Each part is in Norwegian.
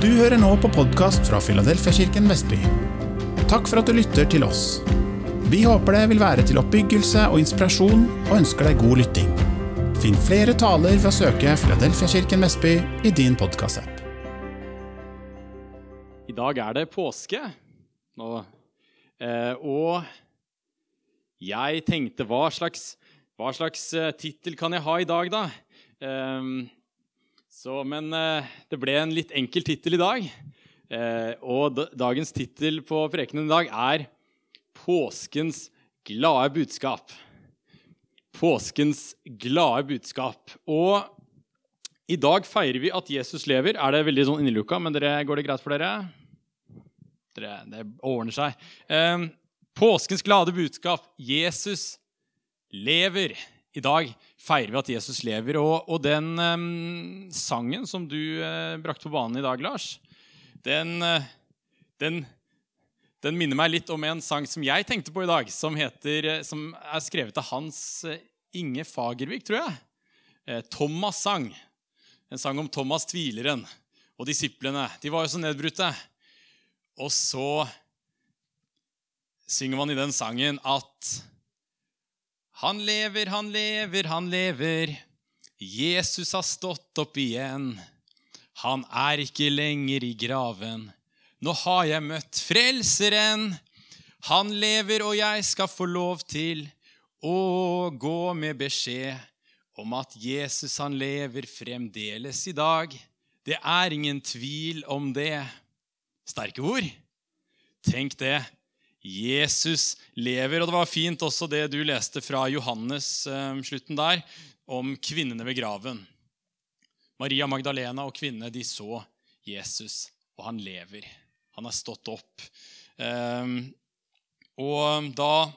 Du hører nå på podkast fra Filadelfiakirken Vestby. Takk for at du lytter til oss. Vi håper det vil være til oppbyggelse og inspirasjon, og ønsker deg god lytting. Finn flere taler ved å søke Filadelfiakirken Vestby i din podkastapp. I dag er det påske. Nå, eh, og jeg tenkte hva slags, hva slags eh, tittel kan jeg ha i dag, da? Så, men eh, det ble en litt enkel tittel i dag. Eh, og dagens tittel på prekenen i dag er 'Påskens glade budskap'. Påskens glade budskap. Og i dag feirer vi at Jesus lever. Er det veldig sånn innelukka, men dere, går det greit for dere? dere det ordner seg. Eh, påskens glade budskap. Jesus lever. I dag feirer vi at Jesus lever. Og, og den um, sangen som du uh, brakte på banen i dag, Lars, den, uh, den, den, minner meg litt om en sang som jeg tenkte på i dag, som, heter, uh, som er skrevet av Hans Inge Fagervik, tror jeg. Thomas sang. En sang om Thomas tvileren og disiplene. De var jo så nedbrutte. Og så synger man i den sangen at han lever, han lever, han lever. Jesus har stått opp igjen. Han er ikke lenger i graven. Nå har jeg møtt Frelseren. Han lever, og jeg skal få lov til å gå med beskjed om at Jesus, han lever fremdeles i dag. Det er ingen tvil om det. Sterke ord. Tenk det. Jesus lever. Og det var fint også det du leste fra Johannes, eh, slutten der, om kvinnene ved graven. Maria Magdalena og kvinnene de så Jesus, og han lever. Han er stått opp. Eh, og da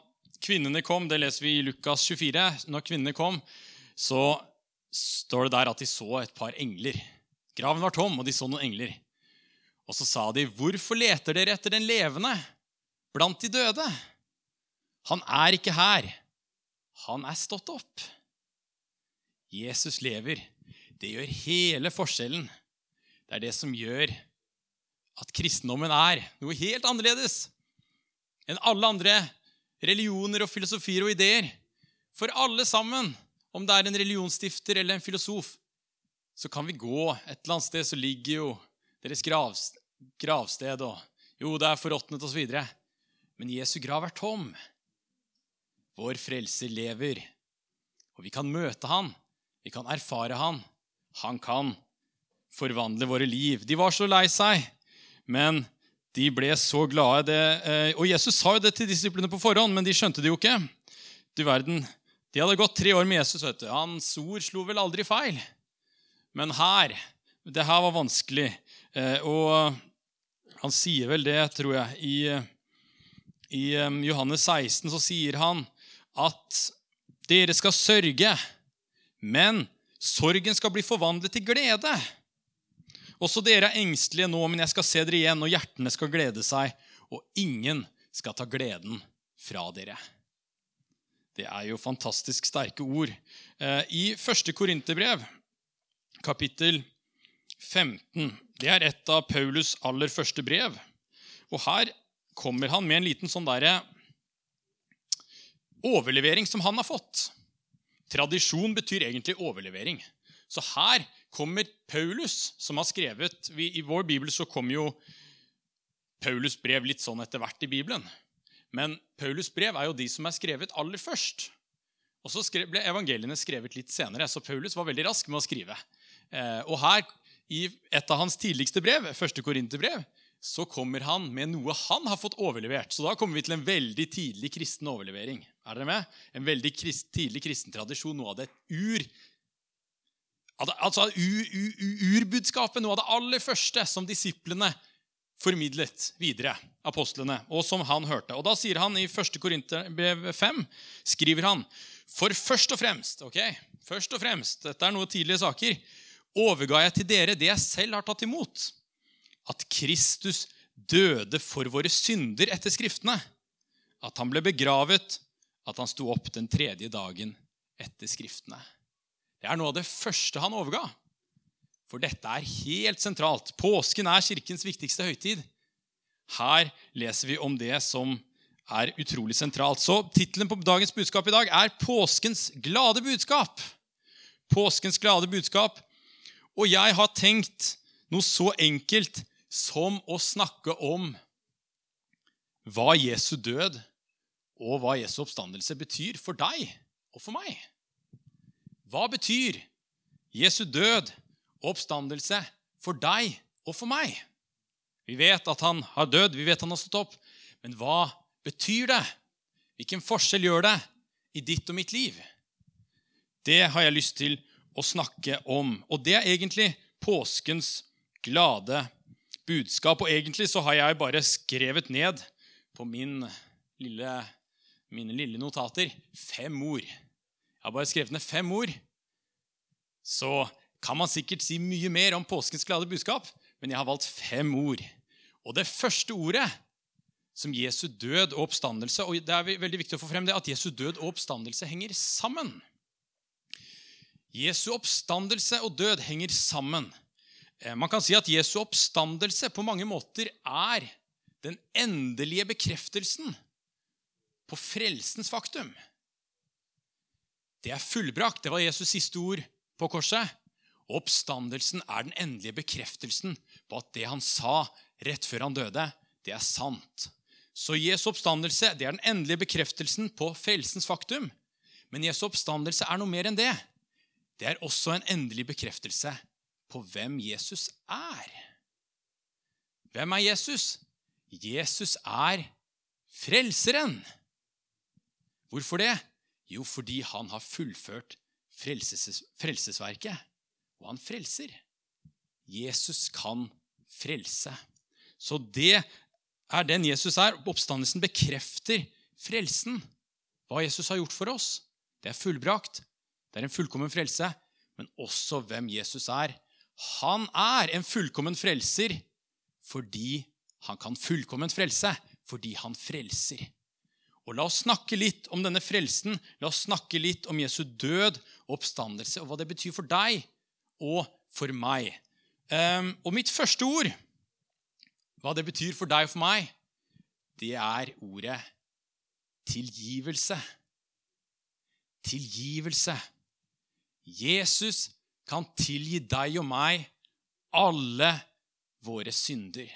kvinnene kom, det leser vi i Lukas 24, når kvinnene kom, så står det der at de så et par engler. Graven var tom, og de så noen engler. Og så sa de, 'Hvorfor leter dere etter den levende?' Blant de døde. Han er ikke her. Han er stått opp. Jesus lever. Det gjør hele forskjellen. Det er det som gjør at kristendommen er noe helt annerledes enn alle andre religioner og filosofier og ideer. For alle sammen, om det er en religionsstifter eller en filosof, så kan vi gå et eller annet sted, så ligger jo deres gravsted og Jo, det er forråtnet osv. Men Jesu grav er tom. Vår frelser lever, og vi kan møte han. Vi kan erfare han. Han kan forvandle våre liv. De var så lei seg, men de ble så glade. Det, eh, og Jesus sa jo det til disiplene på forhånd, men de skjønte det jo ikke. Du verden, De hadde gått tre år med Jesus. vet du. Hans ord slo vel aldri feil. Men her Det her var vanskelig. Eh, og han sier vel det, tror jeg, i i Johannes 16 så sier han at dere skal sørge, men sorgen skal bli forvandlet til glede. Også dere er engstelige nå, men jeg skal se dere igjen, og hjertene skal glede seg, og ingen skal ta gleden fra dere. Det er jo fantastisk sterke ord. Eh, I første Korinterbrev, kapittel 15, det er et av Paulus' aller første brev. Og her kommer han med en liten sånn derre overlevering som han har fått. Tradisjon betyr egentlig overlevering. Så her kommer Paulus, som har skrevet I vår bibel så kommer jo Paulus' brev litt sånn etter hvert i Bibelen. Men Paulus' brev er jo de som er skrevet aller først. Og så ble evangeliene skrevet litt senere, så Paulus var veldig rask med å skrive. Eh, og her, i et av hans tidligste brev, første Korinterbrev, så kommer han med noe han har fått overlevert. Så da kommer vi til en veldig tidlig kristen overlevering. Er dere med? En veldig krist, tidlig kristen tradisjon. Noe av det ur Altså urbudskapet, noe av det aller første som disiplene formidlet videre, apostlene, og som han hørte. Og Da sier han i 1. Korinterbrev 5, skriver han, for først og fremst ok, først og fremst, dette er noe tidlige saker, overga jeg til dere det jeg selv har tatt imot at Kristus døde for våre synder etter Skriftene. At han ble begravet, at han sto opp den tredje dagen etter Skriftene. Det er noe av det første han overga. For dette er helt sentralt. Påsken er kirkens viktigste høytid. Her leser vi om det som er utrolig sentralt. Så Tittelen på dagens budskap i dag er 'Påskens glade budskap'. Påskens glade budskap. Og jeg har tenkt noe så enkelt som å snakke om hva Jesu død og hva Jesu oppstandelse betyr for deg og for meg. Hva betyr Jesu død og oppstandelse for deg og for meg? Vi vet at han har dødd, vi vet han har stått opp. Men hva betyr det? Hvilken forskjell gjør det i ditt og mitt liv? Det har jeg lyst til å snakke om. Og det er egentlig påskens glade budskap. Og egentlig så har jeg bare skrevet ned på min lille, mine lille notater fem ord. Jeg har bare skrevet ned fem ord. Så kan man sikkert si mye mer om påskens glade budskap, men jeg har valgt fem ord. Og det første ordet som Jesu død og oppstandelse og det er veldig viktig å få frem det, at Jesu død og oppstandelse henger sammen. Jesu oppstandelse og død henger sammen. Eh, man kan si at Jesu oppstandelse på mange måter er den endelige bekreftelsen på frelsens faktum. Det er fullbrakt. Det var Jesus' siste ord på korset. Oppstandelsen er den endelige bekreftelsen på at det han sa rett før han døde, det er sant. Så Jesu oppstandelse det er den endelige bekreftelsen på frelsens faktum. Men Jesu oppstandelse er noe mer enn det. Det er også en endelig bekreftelse på hvem Jesus er. Hvem er Jesus? Jesus er frelseren. Hvorfor det? Jo, fordi han har fullført frelses, frelsesverket, og han frelser. Jesus kan frelse. Så det er den Jesus er. Oppstandelsen bekrefter frelsen. Hva Jesus har gjort for oss. Det er fullbrakt. Det er en fullkommen frelse, men også hvem Jesus er. Han er en fullkommen frelser fordi han kan fullkomment frelse, fordi han frelser. Og La oss snakke litt om denne frelsen. La oss snakke litt om Jesu død og oppstandelse, og hva det betyr for deg og for meg. Um, og mitt første ord, hva det betyr for deg og for meg, det er ordet tilgivelse. Tilgivelse. Jesus kan tilgi deg og meg alle våre synder.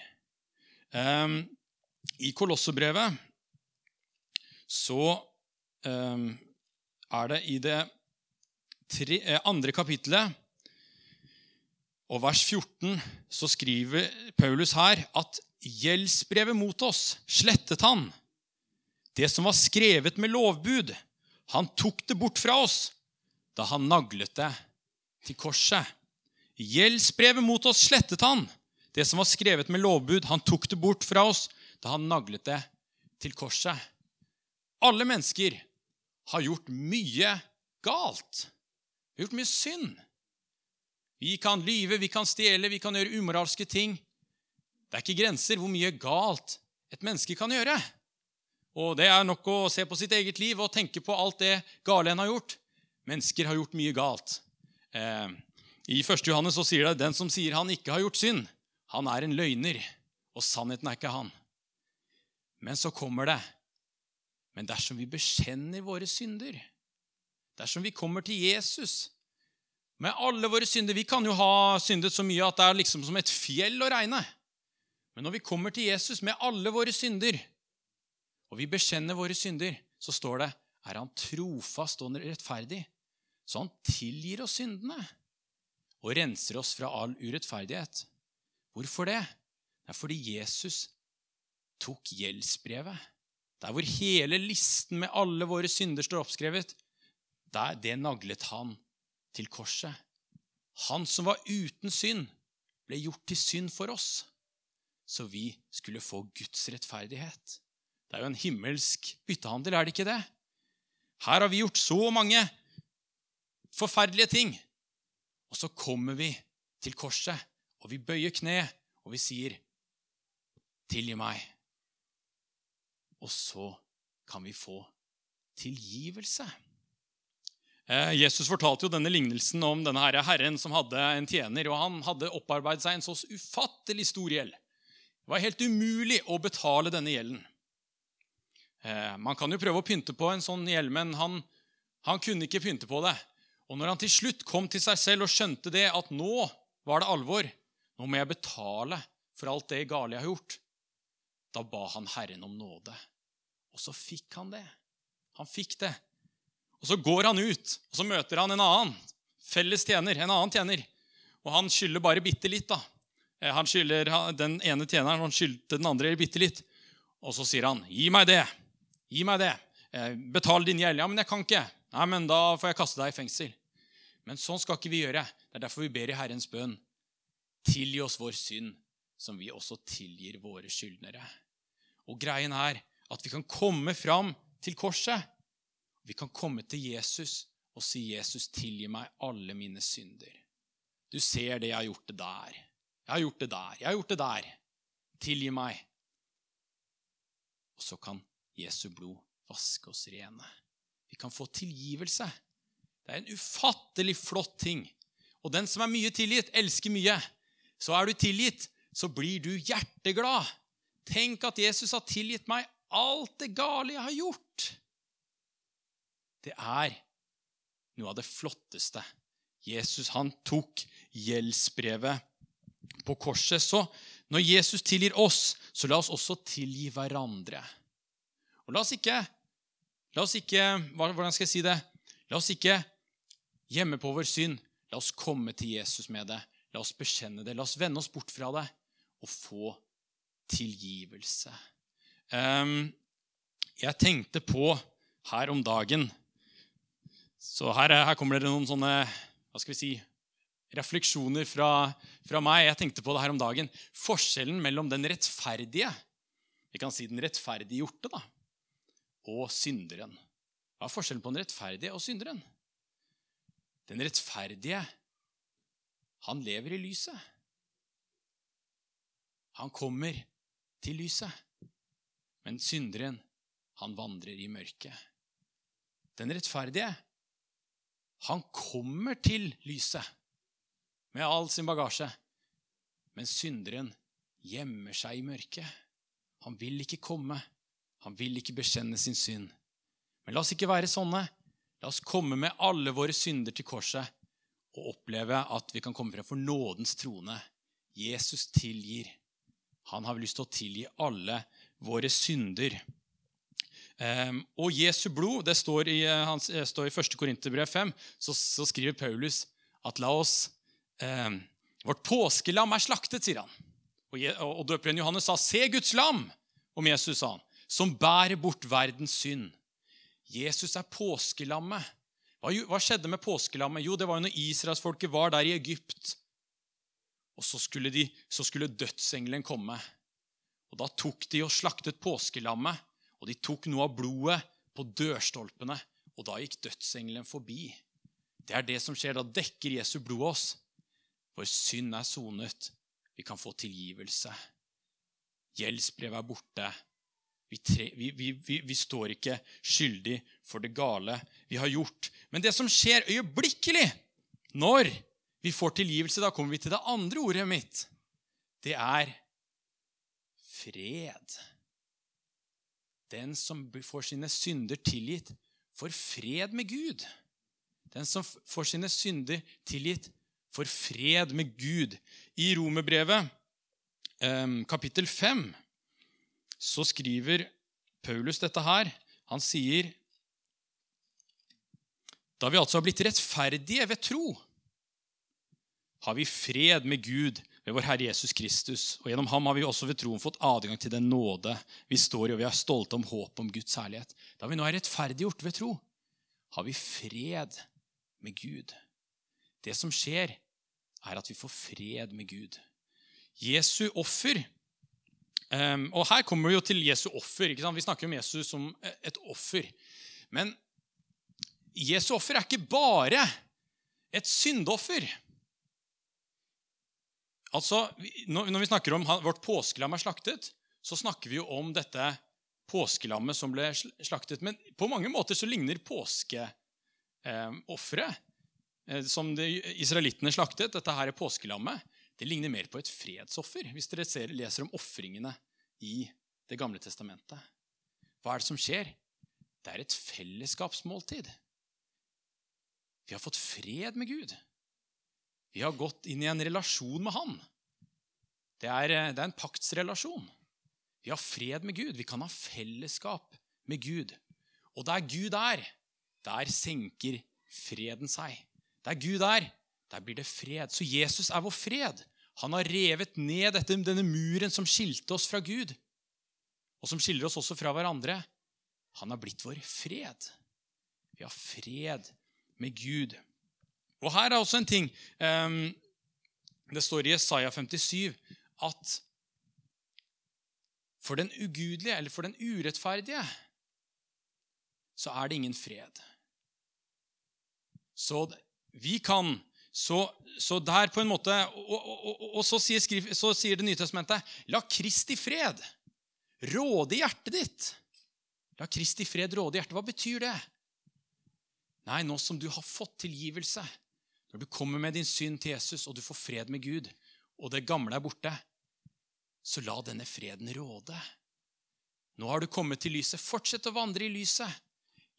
Um, I Kolossebrevet så um, er det i det tre, eh, andre kapittelet og vers 14 så skriver Paulus her at gjeldsbrevet mot oss slettet han. Det som var skrevet med lovbud, han tok det bort fra oss da han naglet det til korset. Gjeldsbrevet mot oss slettet han. Det som var skrevet med lovbud, han tok det bort fra oss da han naglet det til korset. Alle mennesker har gjort mye galt. Gjort mye synd. Vi kan lyve, vi kan stjele, vi kan gjøre umoralske ting. Det er ikke grenser hvor mye galt et menneske kan gjøre. Og Det er nok å se på sitt eget liv og tenke på alt det gale en har gjort. Mennesker har gjort mye galt. Eh, I 1. Johannes så sier det den som sier han ikke har gjort synd, han er en løgner, og sannheten er ikke han. Men så kommer det. Men dersom vi bekjenner våre synder, dersom vi kommer til Jesus med alle våre synder Vi kan jo ha syndet så mye at det er liksom som et fjell å regne. Men når vi kommer til Jesus med alle våre synder, og vi bekjenner våre synder, så står det er han trofast og rettferdig så han tilgir oss syndene og renser oss fra all urettferdighet. Hvorfor det? Det er fordi Jesus tok gjeldsbrevet. Der hvor hele listen med alle våre synder står oppskrevet, der, det naglet han til korset. Han som var uten synd, ble gjort til synd for oss, så vi skulle få Guds rettferdighet. Det er jo en himmelsk byttehandel, er det ikke det? Her har vi gjort så mange forferdelige ting. Og så kommer vi til korset, og vi bøyer kne, og vi sier, 'Tilgi meg.' Og så kan vi få tilgivelse. Eh, Jesus fortalte jo denne lignelsen om denne herre herren som hadde en tjener. og Han hadde opparbeidet seg en så ufattelig stor gjeld. Det var helt umulig å betale denne gjelden. Eh, man kan jo prøve å pynte på en sånn gjeld, men han, han kunne ikke pynte på det. Og når han til slutt kom til seg selv og skjønte det, at nå var det alvor, nå må jeg betale for alt det gale jeg har gjort, da ba han Herren om nåde. Og så fikk han det. Han fikk det. Og Så går han ut, og så møter han en annen felles tjener. en annen tjener. Og han skylder bare bitte litt. da. Eh, han skylder Den ene tjeneren han skyldte den andre bitte litt. Og så sier han, 'Gi meg det. Gi meg det. Eh, betal din gjeld.' 'Ja, men jeg kan ikke.' 'Nei, men da får jeg kaste deg i fengsel.' Men sånn skal ikke vi gjøre. Det er derfor vi ber i Herrens bønn. Tilgi oss vår synd, som vi også tilgir våre skyldnere. Og greien er at vi kan komme fram til korset vi kan komme til Jesus og si, 'Jesus, tilgi meg alle mine synder.' Du ser det, jeg har gjort det der. Jeg har gjort det der. Jeg har gjort det der. Tilgi meg. Og så kan Jesu blod vaske oss rene. Vi kan få tilgivelse. Det er en ufattelig flott ting. Og den som er mye tilgitt, elsker mye. Så er du tilgitt, så blir du hjerteglad. Tenk at Jesus har tilgitt meg alt det gale jeg har gjort. Det er noe av det flotteste. Jesus han tok gjeldsbrevet på korset. Så når Jesus tilgir oss, så la oss også tilgi hverandre. Og la oss ikke, la oss ikke Hvordan skal jeg si det? La oss ikke gjemme på vår synd. La oss komme til Jesus med det. La oss bekjenne det. La oss vende oss bort fra det og få tilgivelse. Ehm, jeg tenkte på her om dagen så her, her, kommer det noen sånne hva skal vi si, refleksjoner fra, fra, meg. Jeg tenkte på det her om dagen. Forskjellen mellom den rettferdige vi kan si den rettferdiggjorte da, og synderen. Hva er forskjellen på den rettferdige og synderen? Den rettferdige, han lever i lyset. Han kommer til lyset. Men synderen, han vandrer i mørket. Den rettferdige, han kommer til lyset med all sin bagasje. Men synderen gjemmer seg i mørket. Han vil ikke komme. Han vil ikke bekjenne sin synd. Men la oss ikke være sånne. La oss komme med alle våre synder til korset og oppleve at vi kan komme frem for nådens trone. Jesus tilgir. Han har lyst til å tilgi alle våre synder. Um, og Jesu blod det står i, uh, hans, det står i 1. Korinterbrev 5, så, så, skriver Paulus at la oss eh, Vårt påskelam er slaktet, sier han. Og, og døperen Johannes sa, 'Se Guds lam', om Jesus, sa han, 'som bærer bort verdens synd'. Jesus er påskelammet. Hva, hva skjedde med påskelammet? Jo, det var jo når israelsfolket var der i Egypt. Og så skulle, de, så skulle dødsengelen komme. Og Da tok de og slaktet påskelammet og de tok noe av blodet på dørstolpene, og da gikk dødsengelen forbi. Det er det som skjer. Da dekker Jesu blod oss. Vår synd er sonet. Vi kan få tilgivelse. Gjeldsbrevet er borte. Vi, tre, vi, vi, vi, står ikke skyldig for det gale vi har gjort. Men det som skjer øyeblikkelig når vi får tilgivelse, da kommer vi til det andre ordet mitt. Det er fred. Den som får sine synder tilgitt, får fred med Gud. Den som får sine synder tilgitt, får fred med Gud. I Romerbrevet, kapittel 5, så skriver Paulus dette her. Han sier Da vi altså har blitt rettferdige ved tro, har vi fred med Gud ved vår Herre Jesus Kristus. Og Gjennom ham har vi også ved troen fått adgang til den nåde vi står i, og vi er stolte om håpet om Guds herlighet. Da vi nå er rettferdiggjort ved tro, har vi fred med Gud. Det som skjer, er at vi får fred med Gud. Jesu offer ehm, Og her kommer vi jo til Jesu offer. Vi snakker om Jesus som et offer. Men Jesu offer er ikke bare et syndoffer. Altså, Når vi snakker om vårt påskelam er slaktet, så snakker vi jo om dette påskelammet som ble slaktet. Men på mange måter så ligner påskeofferet eh, eh, som israelittene slaktet, dette her er påskelammet, det ligner mer på et fredsoffer, hvis dere ser, leser om ofringene i Det gamle testamentet. Hva er det som skjer? Det er et fellesskapsmåltid. Vi har fått fred med Gud. Vi har gått inn i en relasjon med Han. Det er, eh, det er en paktsrelasjon. Vi har fred med Gud. Vi kan ha fellesskap med Gud. Og der Gud er, der senker freden seg. Der Gud er, der blir det fred. Så Jesus er vår fred. Han har revet ned dette, denne muren som skilte oss fra Gud, og som skiller oss også fra hverandre. Han har blitt vår fred. Vi har fred med Gud. Og her er også en ting ehm, Det står i Isaiah 57 at for den ugudelige eller for den urettferdige så er det ingen fred. Så vi kan så, så der på en måte Og, og, og, og så, sier skriv, så, sier Det nye testamentet La Kristi fred råde i hjertet ditt. La Kristi fred råde i hjertet. Hva betyr det? Nei, nå som du har fått tilgivelse, når du kommer med din synd til Jesus, og du får fred med Gud, og det gamle er borte, så la denne freden råde. Nå har du kommet til lyset. Fortsett å vandre i lyset.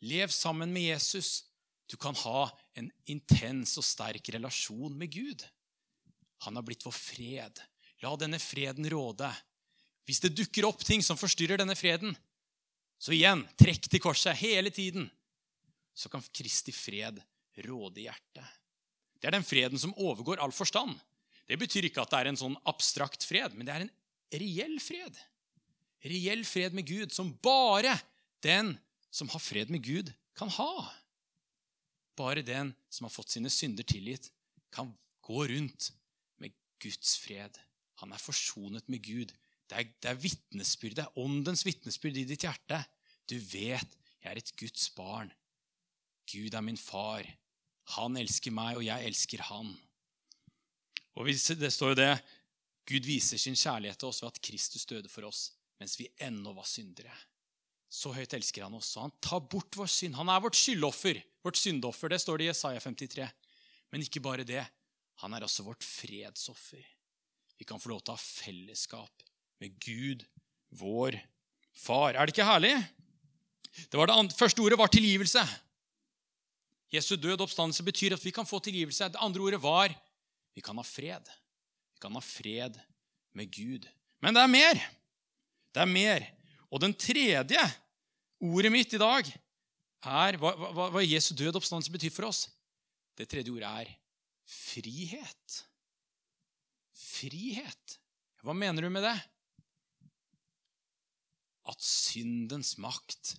Lev sammen med Jesus. Du kan ha en intens og sterk relasjon med Gud. Han har blitt vår fred. La denne freden råde. Hvis det dukker opp ting som forstyrrer denne freden, så igjen, trekk til korset hele tiden. Så kan Kristi fred råde hjertet. Det er den freden som overgår all forstand. Det betyr ikke at det er en sånn abstrakt fred, men det er en reell fred. Reell fred med Gud, som bare den som har fred med Gud, kan ha. Bare den som har fått sine synder tilgitt, kan gå rundt med Guds fred. Han er forsonet med Gud. Det er, det er vitnesbyrd, det er åndens vitnesbyrd i ditt hjerte. Du vet jeg er et Guds barn. Gud er min far. Han elsker meg, og jeg elsker han. Og Det står jo det Gud viser sin kjærlighet til oss ved at Kristus døde for oss mens vi ennå var syndere. Så høyt elsker han oss. Han tar bort vår synd. Han er vårt skyldoffer, vårt syndoffer. Det står det i Jesaja 53. Men ikke bare det. Han er også vårt fredsoffer. Vi kan få lov til å ha fellesskap med Gud, vår far. Er det ikke herlig? Det, det første ordet var tilgivelse. Jesu død oppstandelse betyr at vi kan få tilgivelse. Det andre ordet var vi kan ha fred. Vi kan ha fred med Gud. Men det er mer. Det er mer. Og den tredje ordet mitt i dag er hva, hva, hva Jesu død oppstandelse betyr for oss. Det tredje ordet er frihet. Frihet. Hva mener du med det? At syndens makt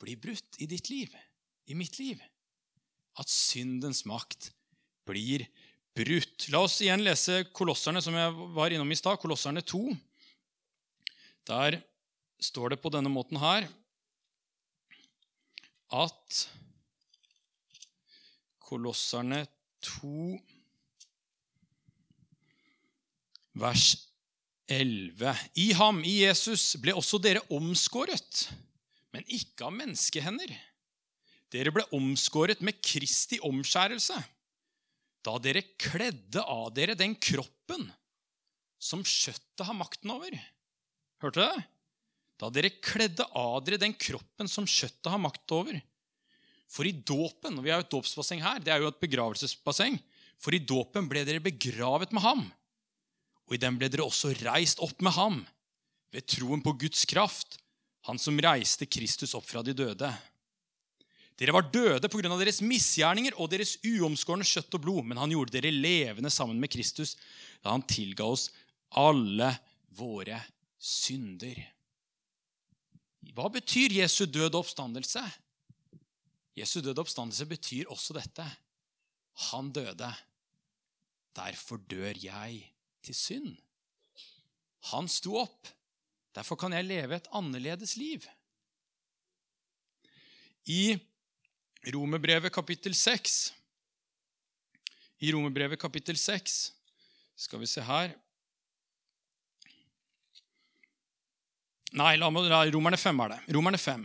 blir brutt i ditt liv, i mitt liv. At syndens makt blir brutt. La oss igjen lese Kolosserne, som jeg var innom i stad. Kolosserne 2. Der står det på denne måten her at Kolosserne 2, vers 11. I ham, i Jesus, ble også dere omskåret, men ikke av menneskehender. Dere ble omskåret med Kristi omskjærelse da dere kledde av dere den kroppen som kjøttet har makten over. Hørte du det? Da dere kledde av dere den kroppen som kjøttet har makt over. For i dåpen og Vi har jo et dåpsbasseng her. Det er jo et begravelsesbasseng. For i dåpen ble dere begravet med ham. Og i den ble dere også reist opp med ham, ved troen på Guds kraft, han som reiste Kristus opp fra de døde. Dere var døde pga. deres misgjerninger og deres uomskårne kjøtt og blod, men han gjorde dere levende sammen med Kristus da han tilga oss alle våre synder. Hva betyr Jesu død oppstandelse? Jesu død oppstandelse betyr også dette. Han døde. Derfor dør jeg til synd. Han sto opp. Derfor kan jeg leve et annerledes liv. I Romerbrevet kapittel 6. I Romerbrevet kapittel 6 skal vi se her Nei, la meg, Romerne 5 er det. Romerne 5.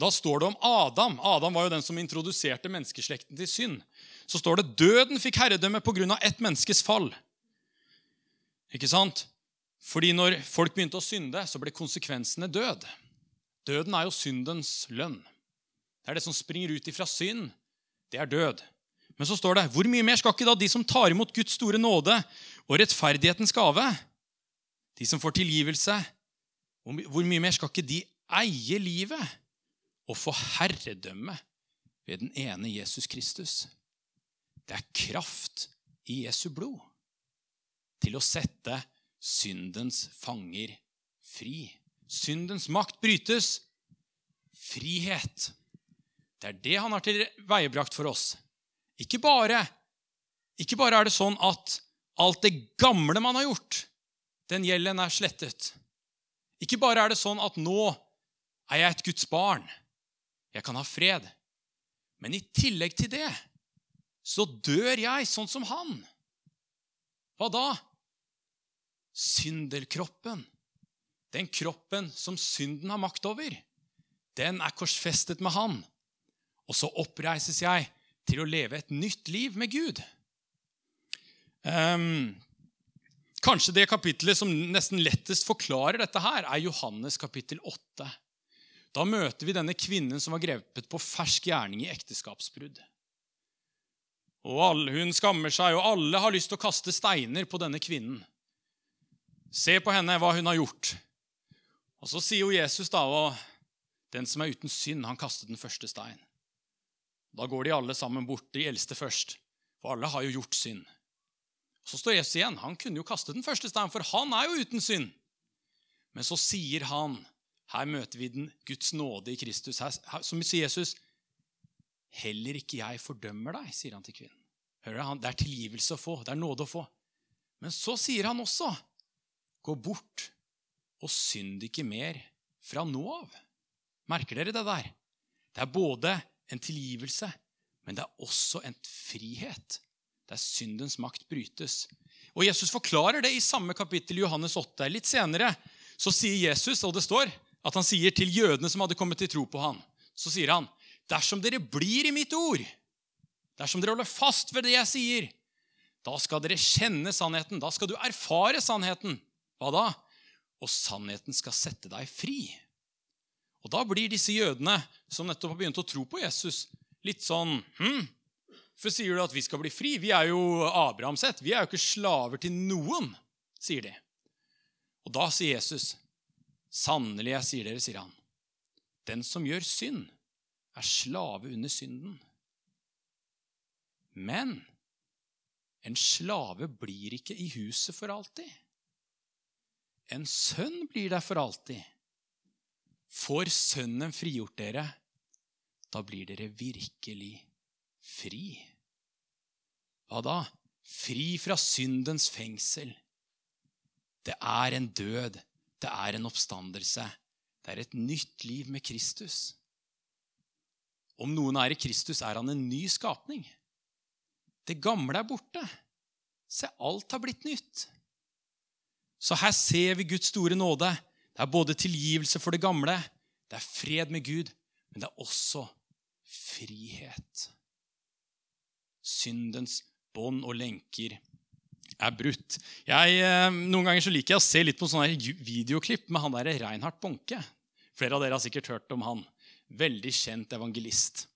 Da står det om Adam. Adam var jo den som introduserte menneskeslekten til synd. Så står det døden fikk herredømme pga. ett menneskes fall. Ikke sant? Fordi når folk begynte å synde, så ble konsekvensene død. Døden er jo syndens lønn. Det er det som springer ut ifra synd. Det er død. Men så står det hvor mye mer skal ikke da de som tar imot Guds store nåde og rettferdighetens gave, de som får tilgivelse, hvor mye mer skal ikke de eie livet og få herredømme ved den ene Jesus Kristus? Det er kraft i Jesu blod til å sette syndens fanger fri. Syndens makt brytes. Frihet. Det er det han har tilveiebrakt for oss. Ikke bare, ikke bare er det sånn at alt det gamle man har gjort, den gjelden er slettet. Ikke bare er det sånn at nå er jeg et Guds barn. Jeg kan ha fred. Men i tillegg til det så dør jeg sånn som han. Hva da? Syndelkroppen. Den kroppen som synden har makt over. Den er korsfestet med han. Og så oppreises jeg til å leve et nytt liv med Gud. Um, kanskje det kapittelet som nesten lettest forklarer dette, her, er Johannes kapittel 8. Da møter vi denne kvinnen som var grepet på fersk gjerning i ekteskapsbrudd. Og alle, Hun skammer seg, og alle har lyst til å kaste steiner på denne kvinnen. Se på henne, hva hun har gjort. Og Så sier jo Jesus da, og den som er uten synd, han kastet den første stein. Da går de alle sammen bort, de eldste først. For alle har jo gjort synd. Så står Jesus igjen. Han kunne jo kaste den første steinen, for han er jo uten synd. Men så sier han Her møter vi den Guds nåde i Kristus. Her, her, som sier Jesus Heller ikke jeg fordømmer deg, sier han til kvinnen. Hører han? Det er tilgivelse å få. Det er nåde å få. Men så sier han også Gå bort og synd ikke mer fra nå av. Merker dere det der? Det er både en tilgivelse, men det er også en frihet. Der syndens makt brytes. Og Jesus forklarer det i samme kapittel i Johannes 8. Litt senere så sier Jesus, og det står at han sier til jødene som hadde kommet til tro på han, så sier han, dersom dere blir i mitt ord, dersom dere holder fast ved det jeg sier, da skal dere kjenne sannheten. Da skal du erfare sannheten. Hva da? Og sannheten skal sette deg fri. Og Da blir disse jødene som nettopp har begynt å tro på Jesus, litt sånn hm, For sier du at vi skal bli fri? Vi er jo Abrahams ett. Vi er jo ikke slaver til noen, sier de. Og da sier Jesus, sannelig, jeg sier dere, sier han, den som gjør synd, er slave under synden. Men en slave blir ikke i huset for alltid. En sønn blir der for alltid. Får Sønnen frigjort dere, da blir dere virkelig fri. Hva da? Fri fra syndens fengsel. Det er en død, det er en oppstandelse. Det er et nytt liv med Kristus. Om noen er i Kristus, er han en ny skapning. Det gamle er borte. Se, alt har blitt nytt. Så her ser vi Guds store nåde. Det er både tilgivelse for det gamle, det er fred med Gud, men det er også frihet. Syndens bånd og lenker er brutt. Jeg, eh, noen ganger så liker jeg å se litt på sånne videoklipp med han der Reinhard Bonke. Flere av dere har sikkert hørt om han. Veldig kjent evangelist.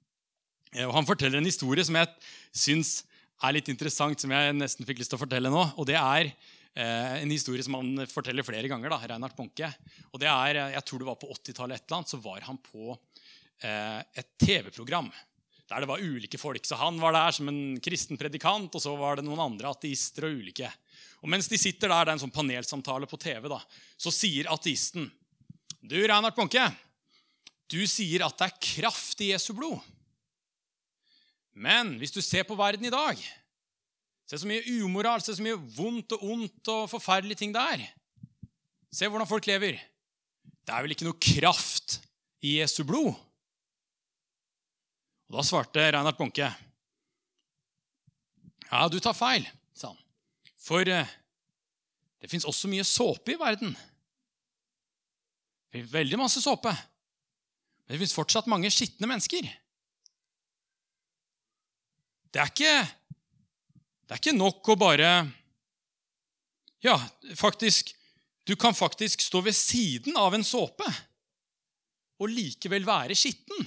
Eh, og han forteller en historie som jeg syns er litt interessant, som jeg nesten fikk lyst til å fortelle nå. Og det er Eh, en historie som han forteller flere ganger. da, Reinhard Bonke. Og det er, Jeg tror det var på 80-tallet, eller annet, så var han på et TV-program der det var ulike folk. Så Han var der som en kristen predikant, og så var det noen andre ateister og ulike. Og Mens de sitter der, det er en sånn panelsamtale på TV, da, så sier ateisten Du, Reinhard Bonke, du sier at det er kraft i Jesu blod. Men hvis du ser på verden i dag Se så mye umoral, se så mye vondt og ondt og forferdelige ting det er. Se hvordan folk lever. Det er vel ikke noe kraft i Jesu blod? Da svarte Reinhard Bonke. Ja, du tar feil, sa han. For eh, det fins også mye såpe i verden. Veldig masse såpe. Men det fins fortsatt mange skitne mennesker. Det er ikke Det er ikke nok å bare Ja, faktisk Du kan faktisk stå ved siden av en såpe og likevel være skitten.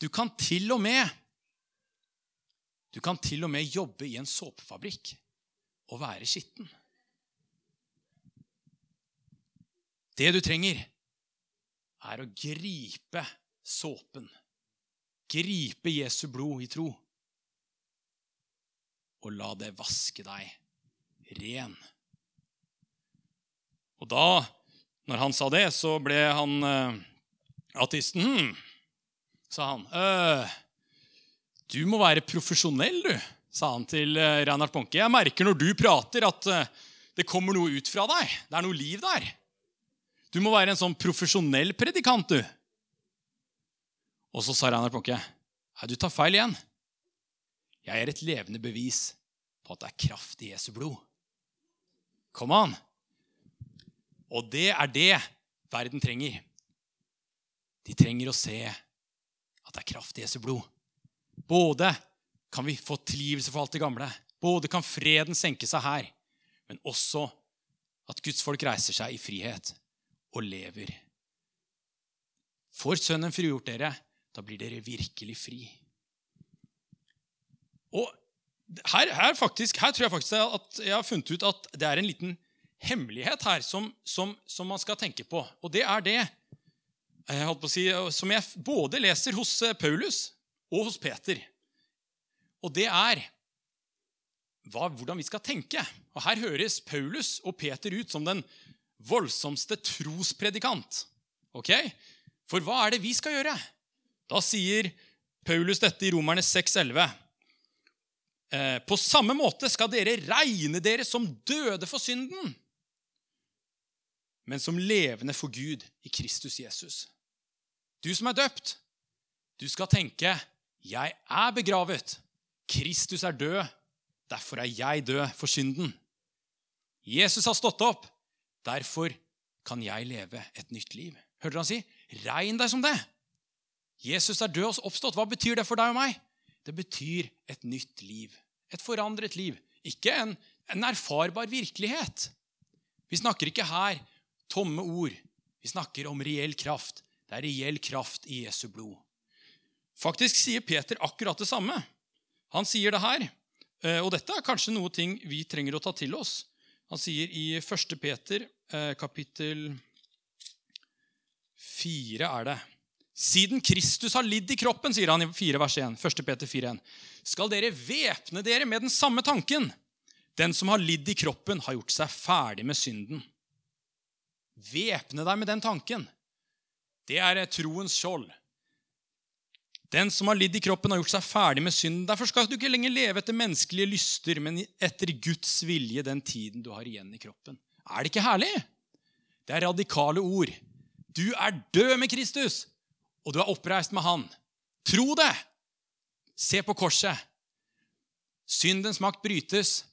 Du kan til og med Du kan til og med jobbe i en såpefabrikk og være skitten. Det du trenger, er å gripe såpen. Gripe Jesu blod i tro. Og la det vaske deg ren. Og da, når han sa det, så ble han uh, ateisten. Hm, sa han. «Øh, du må være profesjonell, du, sa han til uh, Reinhard Bonke. Jeg merker når du prater, at uh, det kommer noe ut fra deg. Det er noe liv der. Du må være en sånn profesjonell predikant, du. Og så sa Reinhard Bonke, du tar feil igjen. Jeg er et levende bevis på at det er kraft i Jesu blod. Kom an! Og det er det verden trenger. De trenger å se det er kraft i Jesu blod. Både kan vi få tilgivelse for alt det gamle, både kan freden senke seg her, men også at Guds folk reiser seg i frihet og lever. Får Sønnen frigjort dere, da blir dere virkelig fri. Og her, her, faktisk, her, tror jeg faktisk at jeg har funnet ut at det er en liten hemmelighet her som, som, som man skal tenke på. Og det er det jeg på å si, som jeg både leser hos eh, Paulus og hos Peter. Og det er hva, hvordan vi skal tenke. Og Her høres Paulus og Peter ut som den voldsomste trospredikant. Ok? For hva er det vi skal gjøre? Da sier Paulus dette i Romerne 6,11. Eh, på samme måte skal dere regne dere som døde for synden, men som levende for Gud i Kristus Jesus. Du som er døpt, du skal tenke 'Jeg er begravet'. Kristus er død. Derfor er jeg død for synden. Jesus har stått opp. Derfor kan jeg leve et nytt liv. Hørte du han si? Regn deg som det. Jesus er død og oppstått. Hva betyr det for deg og meg? Det betyr et nytt liv. Et forandret liv. Ikke en, en erfarbar virkelighet. Vi snakker ikke her tomme ord. Vi snakker om reell kraft. Det er reell kraft i Jesu blod. Faktisk sier Peter akkurat det samme. Han sier det her. Eh, og dette er kanskje noe ting vi trenger å ta til oss. Han sier i 1. Peter eh, kapittel 4 er det. Siden Kristus har lidd i kroppen, sier han i 4 vers 1, 1. Peter 4, 1, skal dere væpne dere med den samme tanken. Den som har lidd i kroppen, har gjort seg ferdig med synden. Væpne deg med den tanken. Det er troens skjold. Den som har lidd i kroppen, har gjort seg ferdig med synden. Derfor skal du ikke lenger leve etter menneskelige lyster, men etter Guds vilje den tiden du har igjen i kroppen. Er det ikke herlig? Det er radikale ord. Du er død med Kristus, og du er oppreist med Han. Tro det! Se på korset. Syndens makt brytes.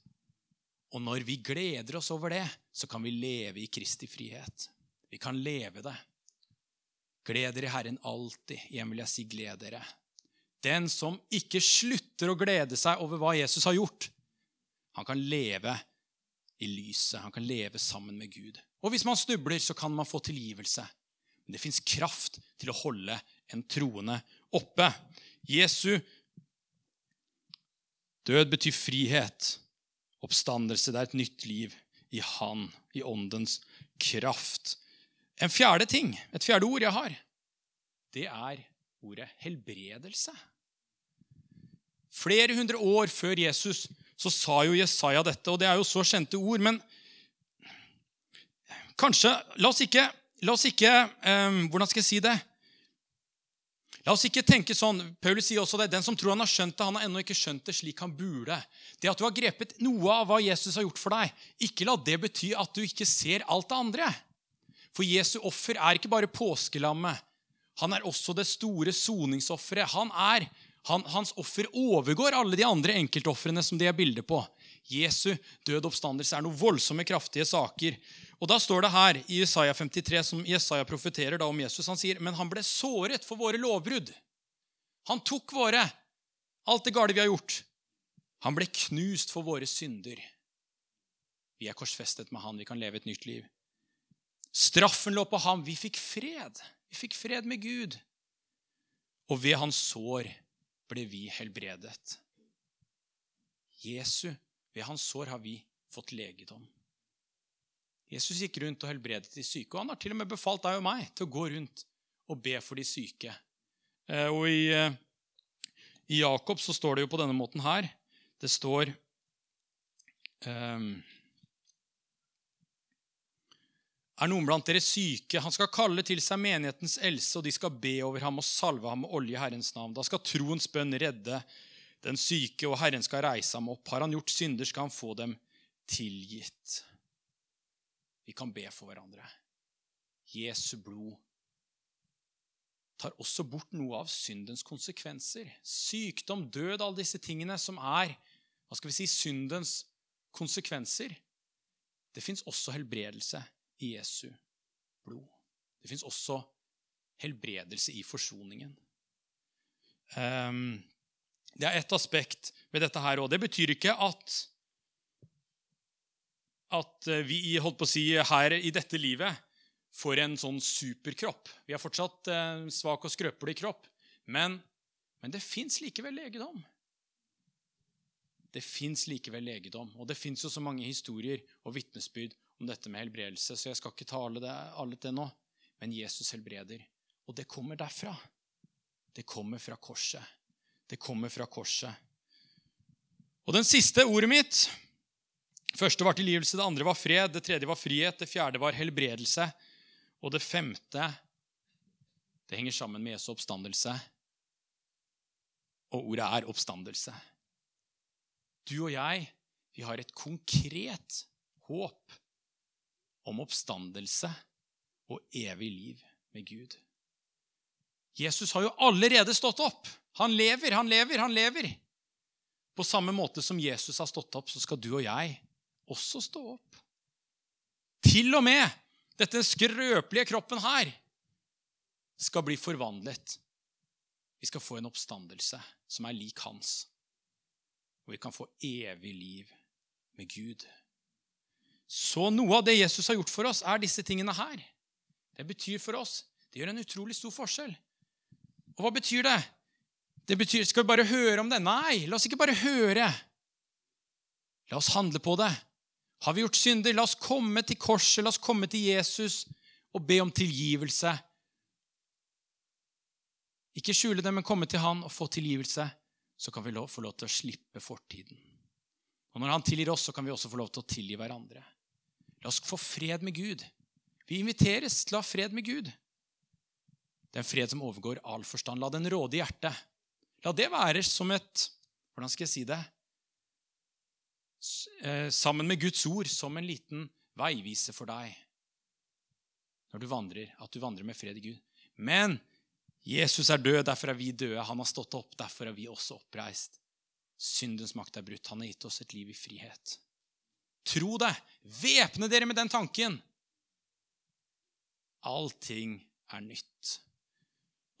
Og når vi gleder oss over det, så kan vi leve i Kristi frihet. Vi kan leve det. Gled dere i Herren alltid. Igjen vil jeg si gled dere. Den som ikke slutter å glede seg over hva Jesus har gjort, han kan leve i lyset. Han kan leve sammen med Gud. Og hvis man snubler, så kan man få tilgivelse. Men det fins kraft til å holde en troende oppe. Jesu død betyr frihet. Oppstandelse, det er et nytt liv i Han, i åndens kraft. En fjerde ting, et fjerde ord jeg har, det er ordet helbredelse. Flere hundre år før Jesus så sa jo Jesaja dette, og det er jo så kjente ord. Men kanskje La oss ikke, la oss ikke um, Hvordan skal jeg si det? La oss ikke tenke sånn, Paulus sier også det, Den som tror han har skjønt det, han har ennå ikke skjønt det slik han burde. Det at du har grepet noe av hva Jesus har gjort for deg, ikke la det bety at du ikke ser alt det andre. For Jesu offer er ikke bare påskelammet. Han er også det store soningsofferet. Han han, hans offer overgår alle de andre enkeltofrene som de er bilde på. Jesu død oppstandelse er noen voldsomme, kraftige saker. Og Da står det her i Jesaja 53, som Jesaja profeterer da om Jesus, han sier, men han ble såret for våre lovbrudd. Han tok våre, alt det gale vi har gjort. Han ble knust for våre synder. Vi er korsfestet med han, vi kan leve et nytt liv. Straffen lå på ham. Vi fikk fred. Vi fikk fred med Gud. Og ved hans sår ble vi helbredet. Jesu, ved hans sår har vi fått legedom. Jesus gikk rundt og helbredet de syke, og han har til og med befalt deg og meg til å gå rundt og be for de syke. Eh, og i, eh, i Jakob så står det jo på denne måten her. Det står um, Er noen blant dere syke? Han skal kalle til seg menighetens eldste, og de skal be over ham og salve ham med olje i Herrens navn. Da skal troens bønn redde den syke, og Herren skal reise ham opp. Har han gjort synder, skal han få dem tilgitt. Vi kan be for hverandre. Jesu blod tar også bort noe av syndens konsekvenser. Sykdom, død, alle disse tingene som er hva skal vi si, syndens konsekvenser. Det fins også helbredelse Jesu blod. Det fins også helbredelse i forsoningen. Um, det er ett aspekt ved dette her òg. Det betyr ikke at at eh, vi holdt på å si, her i dette livet får en sånn superkropp. Vi er fortsatt eh, svak og skrøpelig kropp. Men, men det fins likevel legedom. Det fins likevel legedom. Og det fins jo så mange historier og vitnesbyrd om dette med helbredelse, så jeg skal ikke ta alle det, alle det nå. Men Jesus helbreder. Og det kommer derfra. Det kommer fra korset. Det kommer fra korset. Og den siste ordet mitt første var tilgivelse, det andre var fred, det tredje var frihet, det fjerde var helbredelse, og det femte det henger sammen med Jesu oppstandelse. Og ordet er oppstandelse. Du og jeg, vi har et konkret håp om oppstandelse og evig liv med Gud. Jesus har jo allerede stått opp. Han lever, han lever, han lever. På samme måte som Jesus har stått opp, så skal du og jeg også stå opp. Til og med dette skrøpelige kroppen her skal bli forvandlet. Vi skal få en oppstandelse som er lik hans. Og vi kan få evig liv med Gud. Så noe av det Jesus har gjort for oss, er disse tingene her. Det betyr for oss Det gjør en utrolig stor forskjell. Og hva betyr det? Det betyr, Skal vi bare høre om det? Nei, la oss ikke bare høre. La oss handle på det. Har vi gjort synder, la oss komme til korset, la oss komme til Jesus og be om tilgivelse. Ikke skjule det, men komme til han og få tilgivelse. Så kan vi få lov til å slippe fortiden. Og når han tilgir oss, så kan vi også få lov til å tilgi hverandre. La oss få fred med Gud. Vi inviteres til å ha fred med Gud. Det er en fred som overgår all forstand. La den råde i hjertet. La det være som et Hvordan skal jeg si det? Eh, sammen med Guds ord som en liten veivise for deg når du vandrer, at du vandrer med fred i Gud. Men Jesus er død, derfor er vi døde. Han har stått opp, derfor er vi også oppreist. Syndens makt er brutt. Han har gitt oss et liv i frihet. Tro det. Væpne dere med den tanken. Allting er nytt.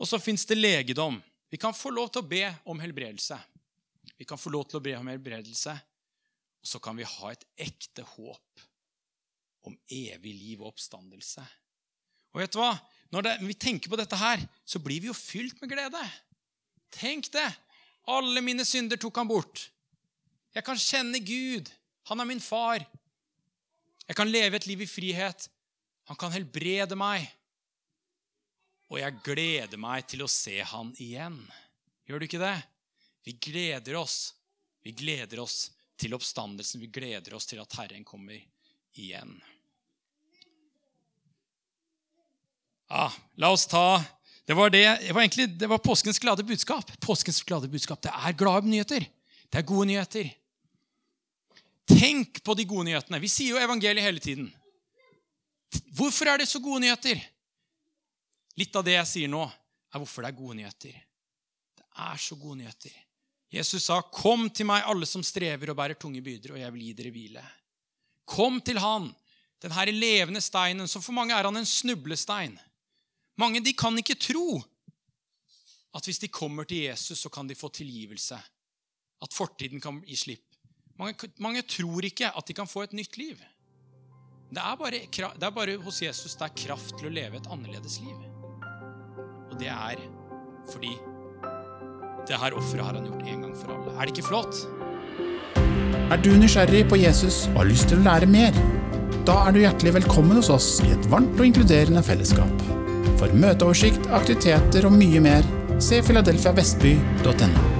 Og så fins det legedom. Vi kan få lov til å be om helbredelse. Vi kan få lov til å be om helbredelse, og så kan vi ha et ekte håp om evig liv og oppstandelse. Og vet du hva? Når det, vi tenker på dette her, så blir vi jo fylt med glede. Tenk det! Alle mine synder tok han bort. Jeg kan kjenne Gud. Han er min far. Jeg kan leve et liv i frihet. Han kan helbrede meg. Og jeg gleder meg til å se han igjen. Gjør du ikke det? Vi gleder oss. Vi gleder oss til oppstandelsen. Vi gleder oss til at Herren kommer igjen. Ja, la oss ta Det var, det, det var egentlig det var påskens glade budskap. Påskens glade budskap. Det er glade nyheter. Det er gode nyheter. Tenk på de gode nyhetene. Vi sier jo evangeliet hele tiden. Hvorfor er det så gode nyheter? Litt av det jeg sier nå, er hvorfor det er gode nyheter. Det er så gode nyheter. Jesus sa, 'Kom til meg, alle som strever og bærer tunge byrder, og jeg vil gi dere hvile.' Kom til Han, den her levende steinen, som for mange er han en snublestein. Mange de kan ikke tro at hvis de kommer til Jesus, så kan de få tilgivelse. At fortiden kan gi slipp. Mange, mange tror ikke at de kan få et nytt liv. Det er, bare, det er bare hos Jesus det er kraft til å leve et annerledes liv. Og det er fordi det her offeret har han gjort en gang for alle. Er det ikke flott? Er du nysgjerrig på Jesus og har lyst til å lære mer? Da er du hjertelig velkommen hos oss i et varmt og inkluderende fellesskap. For møteoversikt, aktiviteter og mye mer, se filadelfiavestby.no.